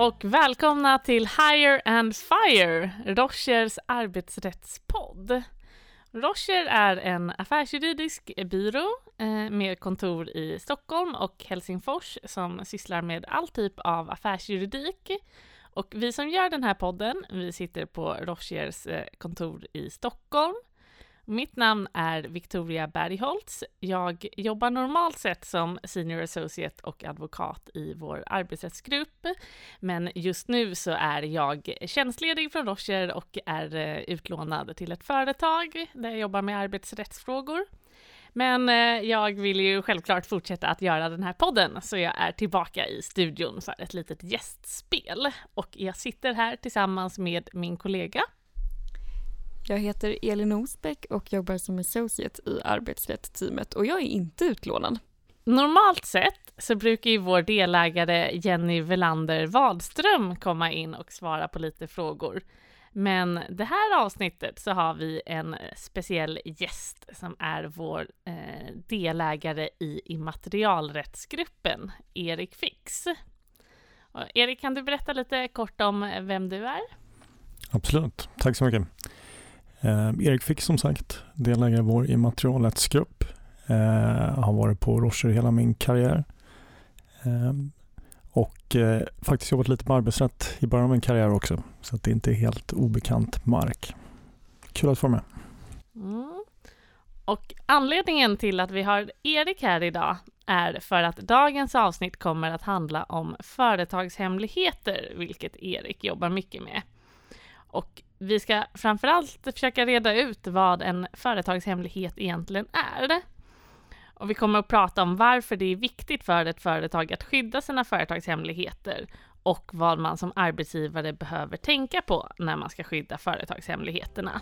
och välkomna till Hire and Fire, Rochers arbetsrättspodd. Rocher är en affärsjuridisk byrå eh, med kontor i Stockholm och Helsingfors som sysslar med all typ av affärsjuridik. Och vi som gör den här podden, vi sitter på Rochers eh, kontor i Stockholm mitt namn är Victoria Bergholtz. Jag jobbar normalt sett som senior associate och advokat i vår arbetsrättsgrupp, men just nu så är jag tjänstledig från Rocher och är eh, utlånad till ett företag där jag jobbar med arbetsrättsfrågor. Men eh, jag vill ju självklart fortsätta att göra den här podden, så jag är tillbaka i studion för ett litet gästspel. Och jag sitter här tillsammans med min kollega jag heter Elin Osbeck och jobbar som associate i arbetsrättsteamet och jag är inte utlånad. Normalt sett så brukar ju vår delägare Jenny Velander Wadström komma in och svara på lite frågor. Men det här avsnittet så har vi en speciell gäst som är vår eh, delägare i immaterialrättsgruppen, Erik Fix. Och Erik, kan du berätta lite kort om vem du är? Absolut, tack så mycket. Eh, Erik Fick som sagt, delägare i vår immaterialrättsgrupp. Eh, har varit på Rocher hela min karriär. Eh, och eh, faktiskt jobbat lite med arbetsrätt i början av min karriär också. Så att det inte är helt obekant mark. Kul att få med. Mm. Och anledningen till att vi har Erik här idag är för att dagens avsnitt kommer att handla om företagshemligheter, vilket Erik jobbar mycket med. Och vi ska framförallt försöka reda ut vad en företagshemlighet egentligen är. Och vi kommer att prata om varför det är viktigt för ett företag att skydda sina företagshemligheter och vad man som arbetsgivare behöver tänka på när man ska skydda företagshemligheterna.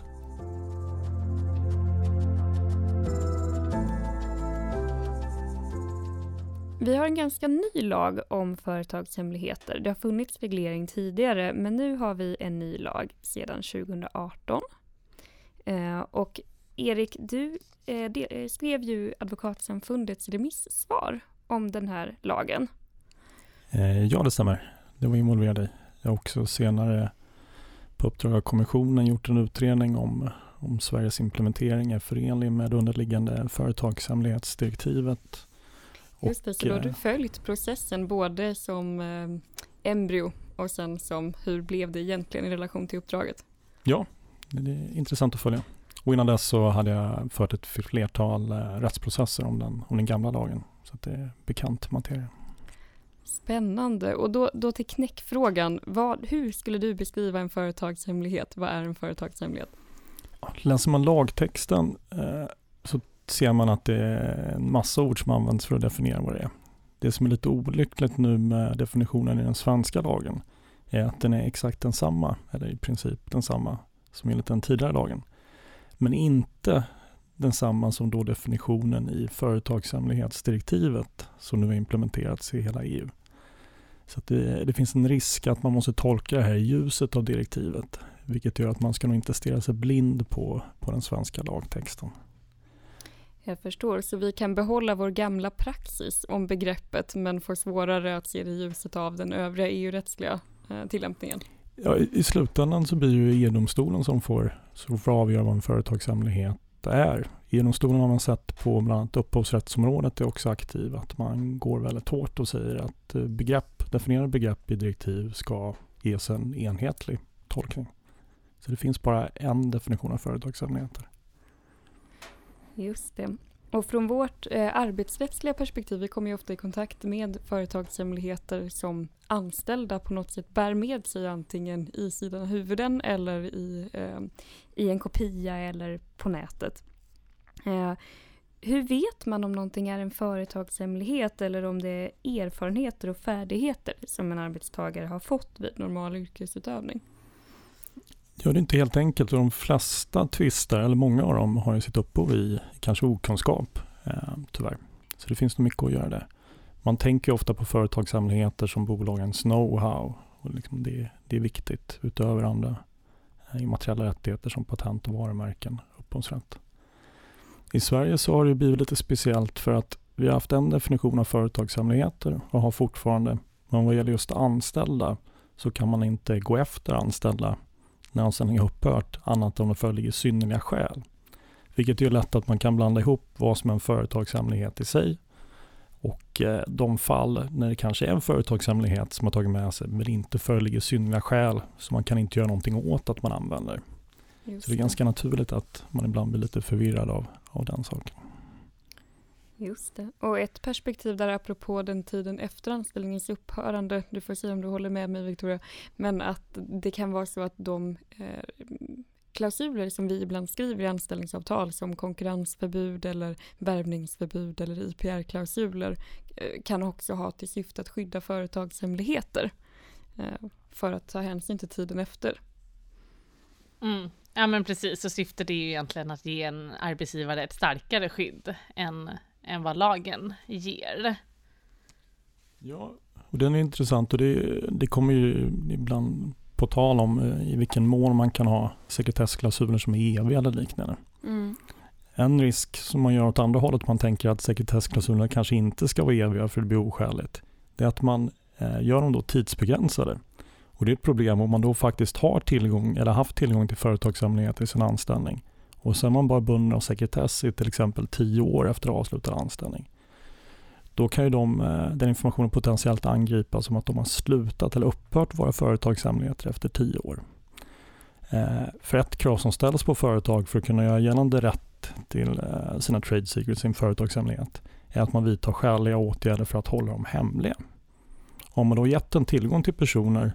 Vi har en ganska ny lag om företagshemligheter. Det har funnits reglering tidigare, men nu har vi en ny lag sedan 2018. Eh, och Erik, du eh, eh, skrev ju Advokatsamfundets remissvar om den här lagen. Eh, ja, det stämmer. Det var involverad i. Jag har också senare på uppdrag av kommissionen gjort en utredning om, om Sveriges implementering är förenlig med underliggande företagshemlighetsdirektivet Just det, så då har du eh, följt processen både som eh, embryo och sen som hur blev det egentligen i relation till uppdraget? Ja, det är intressant att följa. Och innan dess så hade jag fört ett flertal eh, rättsprocesser om den, om den gamla lagen. Så det är bekant materia. Spännande. Och då, då till knäckfrågan. Vad, hur skulle du beskriva en företagshemlighet? Vad är en företagshemlighet? Läser man lagtexten eh, ser man att det är en massa ord som används för att definiera vad det är. Det som är lite olyckligt nu med definitionen i den svenska lagen är att den är exakt densamma, eller i princip densamma, som enligt den tidigare lagen. Men inte densamma som då definitionen i företagshemlighetsdirektivet som nu har implementerats i hela EU. Så det, det, finns en risk att man måste tolka det här i ljuset av direktivet, vilket gör att man ska nog inte stirra sig blind på, på den svenska lagtexten. Jag förstår, så vi kan behålla vår gamla praxis om begreppet men får svårare att se det i ljuset av den övriga EU-rättsliga eh, tillämpningen. Ja, I slutändan så blir ju EU-domstolen som får, som får avgöra vad en företagshemlighet är. EU-domstolen har man sett på bland annat upphovsrättsområdet är också aktiv, att man går väldigt hårt och säger att eh, begrepp, definierade begrepp i direktiv ska ges en enhetlig tolkning. Så det finns bara en definition av företagshemligheter. Just det. Och från vårt eh, arbetsrättsliga perspektiv, vi kommer ju ofta i kontakt med företagshemligheter som anställda på något sätt bär med sig antingen i sidan av huvuden eller i, eh, i en kopia eller på nätet. Eh, hur vet man om någonting är en företagshemlighet eller om det är erfarenheter och färdigheter som en arbetstagare har fått vid normal yrkesutövning? Ja, det är inte helt enkelt. De flesta tvister, eller många av dem, har ju sitt upphov i kanske okunskap, eh, tyvärr. Så det finns nog mycket att göra där. Man tänker ofta på företagshemligheter som bolagens know-how. Och liksom det, det, är viktigt utöver andra eh, immateriella rättigheter som patent och varumärken, upphovsrätt. I Sverige så har det blivit lite speciellt för att vi har haft en definition av företagshemligheter och har fortfarande, men vad gäller just anställda så kan man inte gå efter anställda när anställningen upphört annat än om det föreligger synnerliga skäl. Vilket gör lätt att man kan blanda ihop vad som är en företagshemlighet i sig och eh, de fall när det kanske är en företagshemlighet som har tagit med sig men inte föreligger synnerliga skäl så man kan inte göra någonting åt att man använder. Just så det är ganska naturligt att man ibland blir lite förvirrad av, av den saken. Just det. Och ett perspektiv där apropå den tiden efter anställningens upphörande, du får se om du håller med mig Victoria, men att det kan vara så att de eh, klausuler som vi ibland skriver i anställningsavtal som konkurrensförbud eller värvningsförbud eller IPR-klausuler eh, kan också ha till syfte att skydda företagshemligheter eh, för att ta hänsyn till tiden efter. Mm. Ja men precis, och syftet är ju egentligen att ge en arbetsgivare ett starkare skydd än, än vad lagen ger. Ja, och den är intressant och det, det kommer ju ibland på tal om eh, i vilken mån man kan ha sekretessklausuler som är eviga eller liknande. Mm. En risk som man gör åt andra hållet, man tänker att sekretessklausulerna kanske inte ska vara eviga för det blir oskäligt, det är att man eh, gör dem då tidsbegränsade. Och det är ett problem om man då faktiskt har tillgång eller haft tillgång till företagshemligheter i sin anställning och sen är man bara bunden av sekretess i till exempel tio år efter avslutad anställning. Då kan ju de, eh, den informationen potentiellt angripas som att de har slutat eller upphört vara företagshemligheter efter tio år. Eh, för ett krav som ställs på företag för att kunna göra gällande rätt till eh, sina trade secrets, sin företagshemlighet, är att man vidtar skäliga åtgärder för att hålla dem hemliga. Om man då gett en tillgång till personer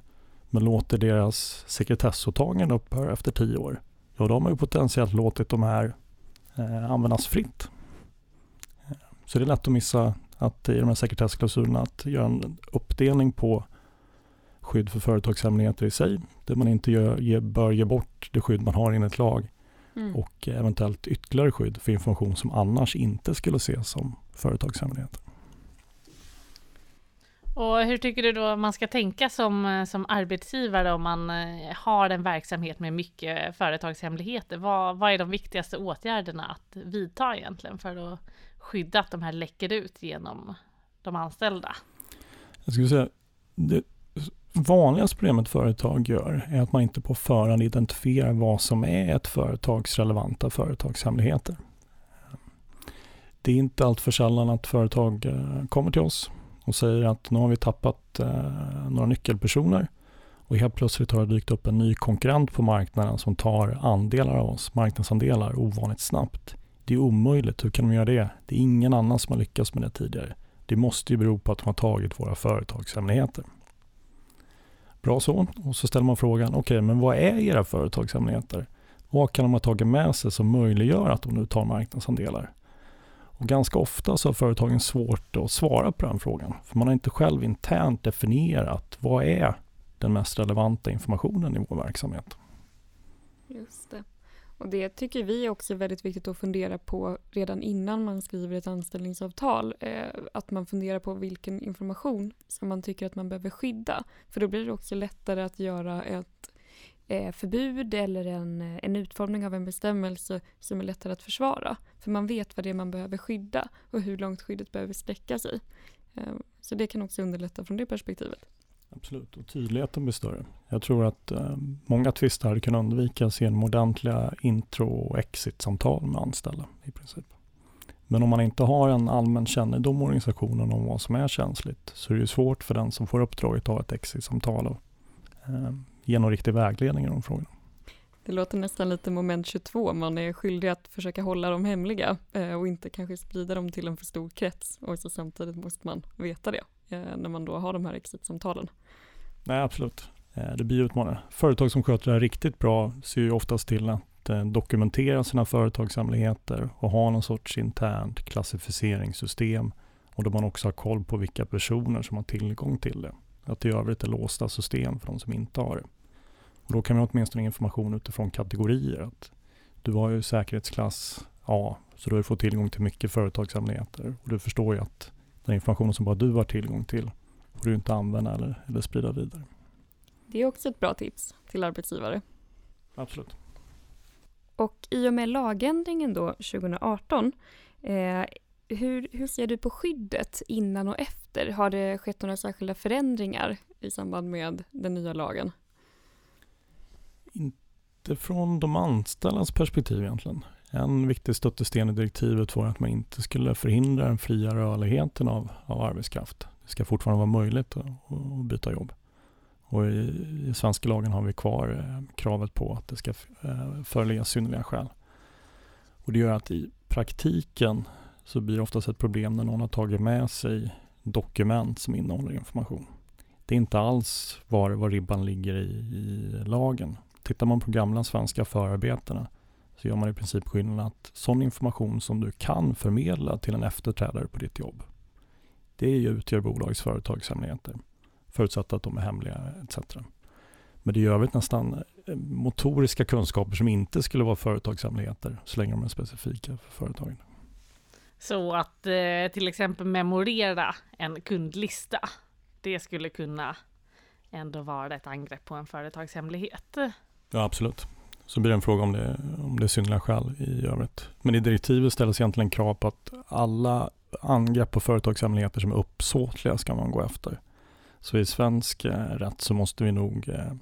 men låter deras sekretessåtagande upphöra efter tio år, ja då har man ju potentiellt låtit de här eh, användas fritt. Så det är lätt att missa att i de här sekretessklausulerna att göra en uppdelning på skydd för företagshemligheter i sig, där man inte gör, ge, bör ge bort det skydd man har enligt lag mm. och eventuellt ytterligare skydd för information som annars inte skulle ses som företagshemligheter. Och hur tycker du då man ska tänka som, eh, som arbetsgivare om man eh, har en verksamhet med mycket företagshemligheter? Vad, vad är de viktigaste åtgärderna att vidta egentligen för att skydda att de här läcker ut genom de anställda? Jag skulle säga, det vanligaste problemet företag gör är att man inte på förhand identifierar vad som är ett företags relevanta företagshemligheter. Det är inte allt för sällan att företag eh, kommer till oss och säger att nu har vi tappat eh, några nyckelpersoner och helt plötsligt har det dykt upp en ny konkurrent på marknaden som tar andelar av oss, marknadsandelar, ovanligt snabbt. Det är omöjligt. Hur kan de göra det? Det är ingen annan som har lyckats med det tidigare. Det måste ju bero på att de har tagit våra företagshemligheter. Bra så. Och så ställer man frågan, okej, okay, men vad är era företagshemligheter? Vad kan de ha tagit med sig som möjliggör att de nu tar marknadsandelar? Och ganska ofta så har företagen svårt att svara på den frågan. För man har inte själv internt definierat vad är den mest relevanta informationen i vår verksamhet. Just det. Och det tycker vi också är väldigt viktigt att fundera på redan innan man skriver ett anställningsavtal. Eh, att man funderar på vilken information som man tycker att man behöver skydda. För då blir det också lättare att göra ett Eh, förbud eller en, eh, en utformning av en bestämmelse som är lättare att försvara. För man vet vad det är man behöver skydda och hur långt skyddet behöver sträcka sig. Ehm, så det kan också underlätta från det perspektivet. Absolut, och tydligheten blir större. Jag tror att eh, många tvister hade kunnat undvikas genom ordentliga intro och exit-samtal med anställda i princip. Men om man inte har en allmän kännedom i organisationen om vad som är känsligt så är det svårt för den som får uppdraget att ha ett exit-samtal och eh, ge någon riktig vägledning i de frågorna. Det låter nästan lite moment 22, man är skyldig att försöka hålla dem hemliga eh, och inte kanske sprida dem till en för stor krets och så samtidigt måste man veta det eh, när man då har de här exit-samtalen. Nej, absolut. Eh, det blir utmanande. Företag som sköter det här riktigt bra ser ju oftast till att dokumentera sina företagshemligheter och ha någon sorts internt klassificeringssystem och då man också har koll på vilka personer som har tillgång till det. Att det i övrigt är låsta system för de som inte har det. Och då kan man åtminstone information utifrån kategorier. Att du har ju säkerhetsklass A, så du har fått tillgång till mycket företagshemligheter. Och du förstår ju att den informationen som bara du har tillgång till får du inte använda eller, eller sprida vidare. Det är också ett bra tips till arbetsgivare. Absolut. Och i och med lagändringen då 2018 eh, hur, hur ser du på skyddet innan och efter? Har det skett några särskilda förändringar i samband med den nya lagen? Inte från de anställdas perspektiv egentligen. En viktig stöttesten i direktivet var att man inte skulle förhindra den fria rörligheten av, av arbetskraft. Det ska fortfarande vara möjligt att, att byta jobb. Och i, i svenska lagen har vi kvar eh, kravet på att det ska eh, föreligga synnerliga skäl. Och det gör att i praktiken så blir det oftast ett problem när någon har tagit med sig dokument som innehåller information. Det är inte alls var, var ribban ligger i, i lagen. Tittar man på gamla svenska förarbetena så gör man i princip skillnad att sån information som du kan förmedla till en efterträdare på ditt jobb, det utgör bolagets företagshemligheter. Förutsatt att de är hemliga etc. Men det är i övrigt nästan eh, motoriska kunskaper som inte skulle vara företagshemligheter så länge de är specifika för företagen. Så att eh, till exempel memorera en kundlista, det skulle kunna ändå vara ett angrepp på en företagshemlighet. Ja, absolut. Så blir det en fråga om det, om det är synnerliga skäl i övrigt. Men i direktivet ställs egentligen krav på att alla angrepp på företagshemligheter som är uppsåtliga ska man gå efter. Så i svensk eh, rätt så måste vi nog eh,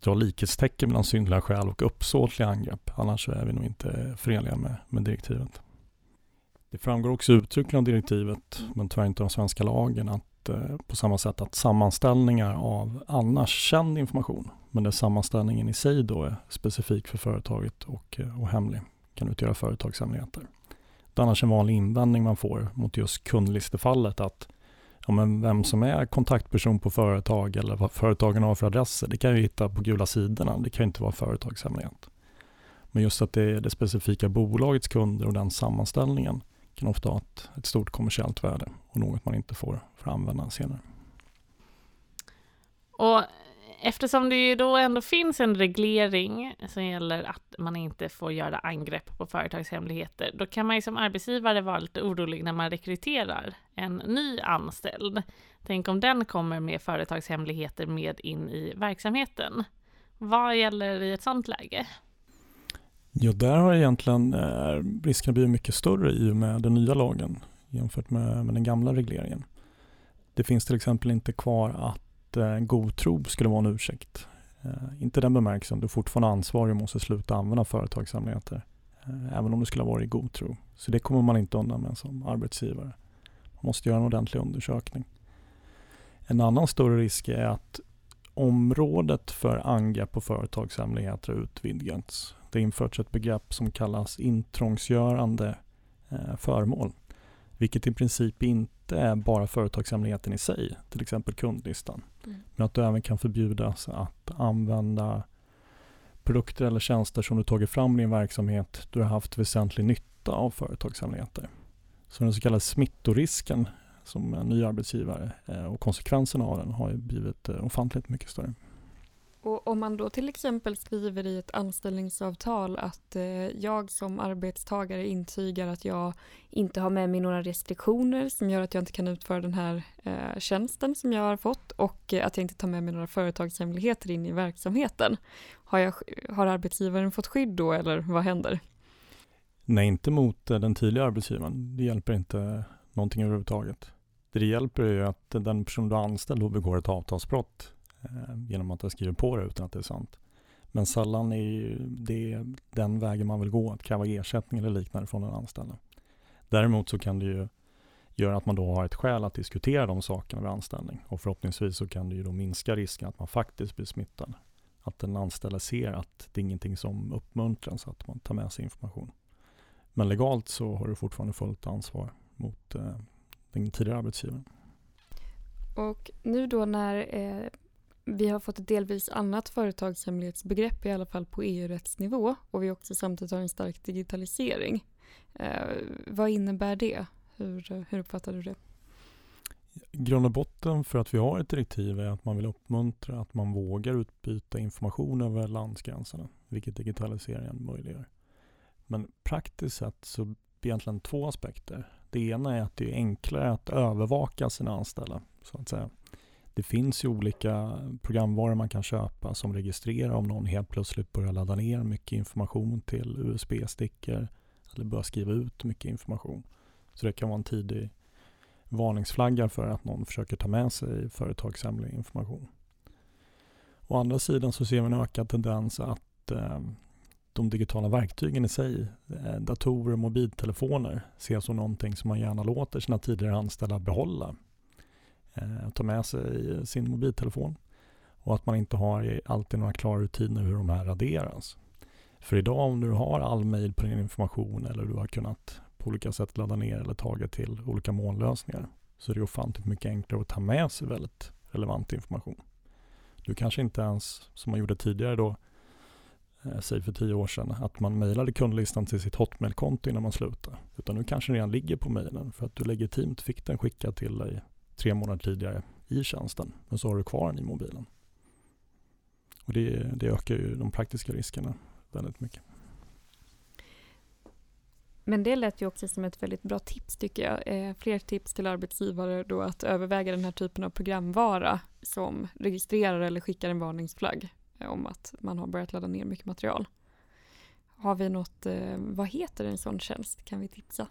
dra likhetstecken mellan synnerliga skäl och uppsåtliga angrepp. Annars är vi nog inte förenliga med, med direktivet. Det framgår också uttryckligen av direktivet, men tyvärr inte av svenska lagen, att eh, på samma sätt att sammanställningar av annars känd information, men där sammanställningen i sig då är specifik för företaget och, eh, och hemlig, kan utgöra företagshemligheter. Det är annars en vanlig invändning man får mot just kundlistefallet att ja, men vem som är kontaktperson på företag eller vad företagen har för adresser, det kan jag hitta på gula sidorna. Det kan inte vara företagshemlighet. Men just att det är det specifika bolagets kunder och den sammanställningen kan ofta ha ett, ett stort kommersiellt värde och något man inte får, får använda senare. Och eftersom det ju då ändå finns en reglering som gäller att man inte får göra angrepp på företagshemligheter, då kan man ju som arbetsgivare vara lite orolig när man rekryterar en ny anställd. Tänk om den kommer med företagshemligheter med in i verksamheten. Vad gäller i ett sådant läge? Ja, där har egentligen eh, risken blivit mycket större i och med den nya lagen jämfört med, med den gamla regleringen. Det finns till exempel inte kvar att eh, god tro skulle vara en ursäkt. Eh, inte den bemärkelsen, du är fortfarande ansvarig och måste sluta använda företagshemligheter. Eh, även om du skulle ha varit i god tro. Så det kommer man inte undan med som arbetsgivare. Man måste göra en ordentlig undersökning. En annan större risk är att området för angrepp på företagshemligheter har utvidgats det införts ett begrepp som kallas intrångsgörande eh, föremål. Vilket i princip inte är bara företagshemligheten i sig, till exempel kundlistan. Mm. Men att du även kan förbjudas att använda produkter eller tjänster som du tagit fram i din verksamhet du har haft väsentlig nytta av företagshemligheter. Så den så kallade smittorisken som en ny arbetsgivare eh, och konsekvenserna av den har blivit eh, ofantligt mycket större. Och om man då till exempel skriver i ett anställningsavtal att eh, jag som arbetstagare intygar att jag inte har med mig några restriktioner som gör att jag inte kan utföra den här eh, tjänsten som jag har fått och eh, att jag inte tar med mig några företagshemligheter in i verksamheten. Har, jag, har arbetsgivaren fått skydd då eller vad händer? Nej, inte mot eh, den tidigare arbetsgivaren. Det hjälper inte någonting överhuvudtaget. Det det hjälper är ju att den person du har anställd då begår ett avtalsbrott Eh, genom att jag skriver på det utan att det är sant. Men sällan är det den vägen man vill gå, att kräva ersättning eller liknande från den anställda. Däremot så kan det ju göra att man då har ett skäl att diskutera de sakerna vid anställning och förhoppningsvis så kan det ju då minska risken att man faktiskt blir smittad. Att den anställda ser att det är ingenting som uppmuntras att man tar med sig information. Men legalt så har du fortfarande fullt ansvar mot eh, den tidigare arbetsgivaren. Och nu då när eh, vi har fått ett delvis annat företagshemlighetsbegrepp i alla fall på EU-rättsnivå och vi också samtidigt har en stark digitalisering. Eh, vad innebär det? Hur, hur uppfattar du det? Grund och botten för att vi har ett direktiv är att man vill uppmuntra att man vågar utbyta information över landsgränserna, vilket digitaliseringen möjliggör. Men praktiskt sett så är det egentligen två aspekter. Det ena är att det är enklare att övervaka sina anställda, så att säga. Det finns ju olika programvaror man kan köpa som registrerar om någon helt plötsligt börjar ladda ner mycket information till USB-stickor eller börjar skriva ut mycket information. Så det kan vara en tidig varningsflagga för att någon försöker ta med sig företagshemlig information. Å andra sidan så ser vi en ökad tendens att eh, de digitala verktygen i sig, eh, datorer och mobiltelefoner, ses som någonting som man gärna låter sina tidigare anställda behålla. Eh, ta med sig sin mobiltelefon och att man inte har alltid några klara rutiner hur de här raderas. För idag om du har all mail på din information eller du har kunnat på olika sätt ladda ner eller tagit till olika molnlösningar så är det ofantligt mycket enklare att ta med sig väldigt relevant information. Du kanske inte ens, som man gjorde tidigare då, eh, säg för tio år sedan, att man mejlade kundlistan till sitt Hotmail-konto innan man slutade. Utan nu kanske den redan ligger på mejlen för att du legitimt fick den skickad till dig tre månader tidigare i tjänsten. Men så har du kvar den i mobilen. Och det, det ökar ju de praktiska riskerna väldigt mycket. Men det lät ju också som ett väldigt bra tips tycker jag. Eh, fler tips till arbetsgivare då att överväga den här typen av programvara som registrerar eller skickar en varningsflagg eh, om att man har börjat ladda ner mycket material. Har vi något, eh, vad heter en sån tjänst? Kan vi tipsa?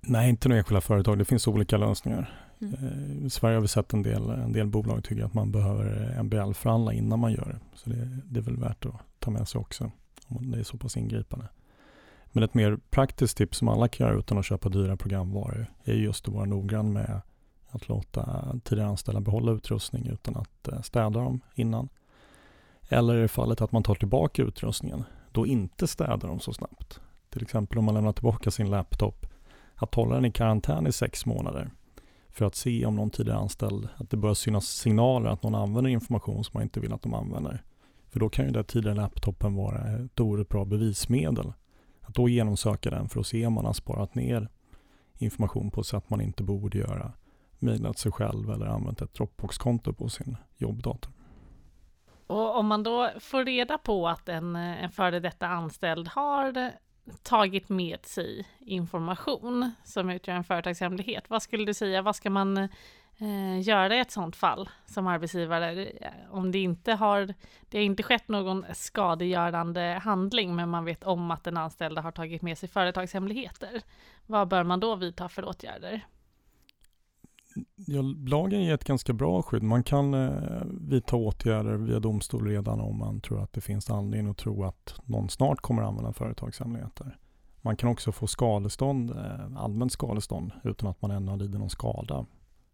Nej, inte några enskilda företag. Det finns olika lösningar. Mm. Eh, I Sverige har vi sett en del, en del bolag tycker att man behöver MBL-förhandla innan man gör det. Så det, det är väl värt att ta med sig också om det är så pass ingripande. Men ett mer praktiskt tips som alla kan göra utan att köpa dyra programvaror är just att vara noggrann med att låta tidigare anställda behålla utrustning utan att eh, städa dem innan. Eller i fallet att man tar tillbaka utrustningen, då inte städa dem så snabbt. Till exempel om man lämnar tillbaka sin laptop, att hålla den i karantän i sex månader för att se om någon tidigare anställd, att det börjar synas signaler att någon använder information som man inte vill att de använder. För då kan ju den tidigare laptopen vara ett oerhört bra bevismedel att då genomsöka den för att se om man har sparat ner information på ett sätt man inte borde göra, mejlat sig själv eller använt ett Dropbox-konto på sin jobbdator. Och om man då får reda på att en, en före detta anställd har tagit med sig information som utgör en företagshemlighet, vad skulle du säga, vad ska man eh, göra i ett sådant fall som arbetsgivare? Eh, om det inte har, det har inte skett någon skadegörande handling, men man vet om att den anställda har tagit med sig företagshemligheter. Vad bör man då vidta för åtgärder? Ja, lagen ger ett ganska bra skydd. Man kan eh, vidta åtgärder via domstol redan om man tror att det finns anledning att tro att någon snart kommer att använda företagshemligheter. Man kan också få skadestånd, eh, allmänt skadestånd utan att man ännu har lidit någon skada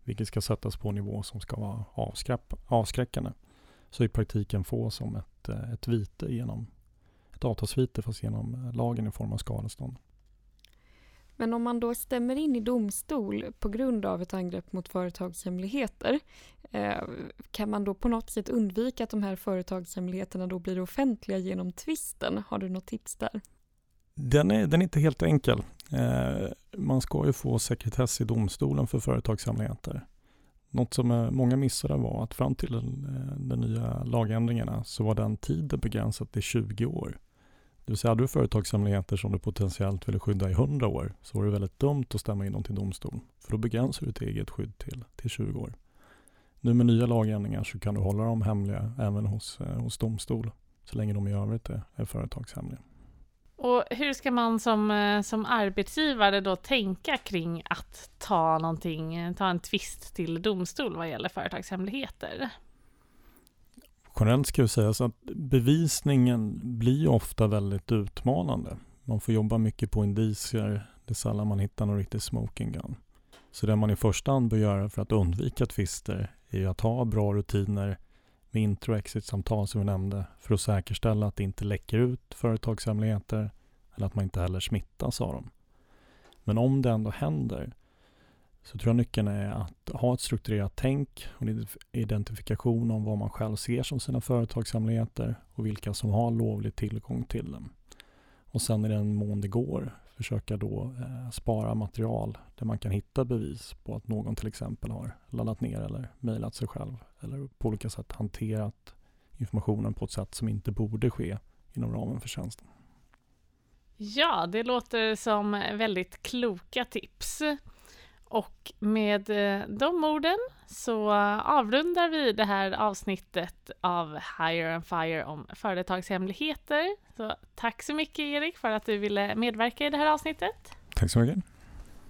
vilket ska sättas på en nivå som ska vara avskräckande. Så i praktiken få som ett, eh, ett vite genom ett avtalsvite fast genom eh, lagen i form av skadestånd. Men om man då stämmer in i domstol på grund av ett angrepp mot företagshemligheter, eh, kan man då på något sätt undvika att de här företagshemligheterna då blir offentliga genom tvisten? Har du något tips där? Den är, den är inte helt enkel. Eh, man ska ju få sekretess i domstolen för företagshemligheter. Något som eh, många missade var att fram till den, nya lagändringarna så var den tiden begränsad till 20 år. Det vill säga, hade du företagshemligheter som du potentiellt ville skydda i 100 år så var det väldigt dumt att stämma in dem till domstol. För då begränsar du ditt eget skydd till, till 20 år. Nu med nya lagändringar så kan du hålla dem hemliga även hos, eh, hos domstol så länge de i övrigt är, är företagshemliga. Och hur ska man som, eh, som arbetsgivare då tänka kring att ta någonting, eh, ta en tvist till domstol vad gäller företagshemligheter? Generellt ska jag säga så att bevisningen blir ofta väldigt utmanande. Man får jobba mycket på indicier. Det är sällan man hittar någon riktig smoking gun. Så det man i första hand bör göra för att undvika tvister är att ha bra rutiner med intro och exit-samtal som vi nämnde för att säkerställa att det inte läcker ut företagshemligheter eller att man inte heller smittas av dem. Men om det ändå händer så tror jag nyckeln är att ha ett strukturerat tänk och identifikation om vad man själv ser som sina företagshemligheter och vilka som har lovlig tillgång till dem. Och sen i den mån det går försöka då eh, spara material där man kan hitta bevis på att någon till exempel har laddat ner eller mejlat sig själv eller på olika sätt hanterat informationen på ett sätt som inte borde ske inom ramen för tjänsten. Ja, det låter som väldigt kloka tips. Och med eh, de orden så avrundar vi det här avsnittet av Hire and Fire om företagshemligheter. Så tack så mycket Erik för att du ville medverka i det här avsnittet. Tack så mycket.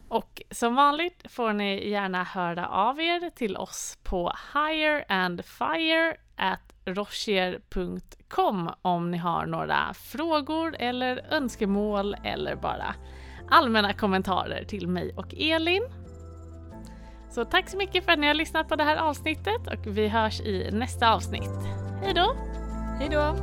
Och som vanligt får ni gärna höra av er till oss på at rochier.com om ni har några frågor eller önskemål eller bara allmänna kommentarer till mig och Elin. Så tack så mycket för att ni har lyssnat på det här avsnittet och vi hörs i nästa avsnitt. Hej då! Hej då!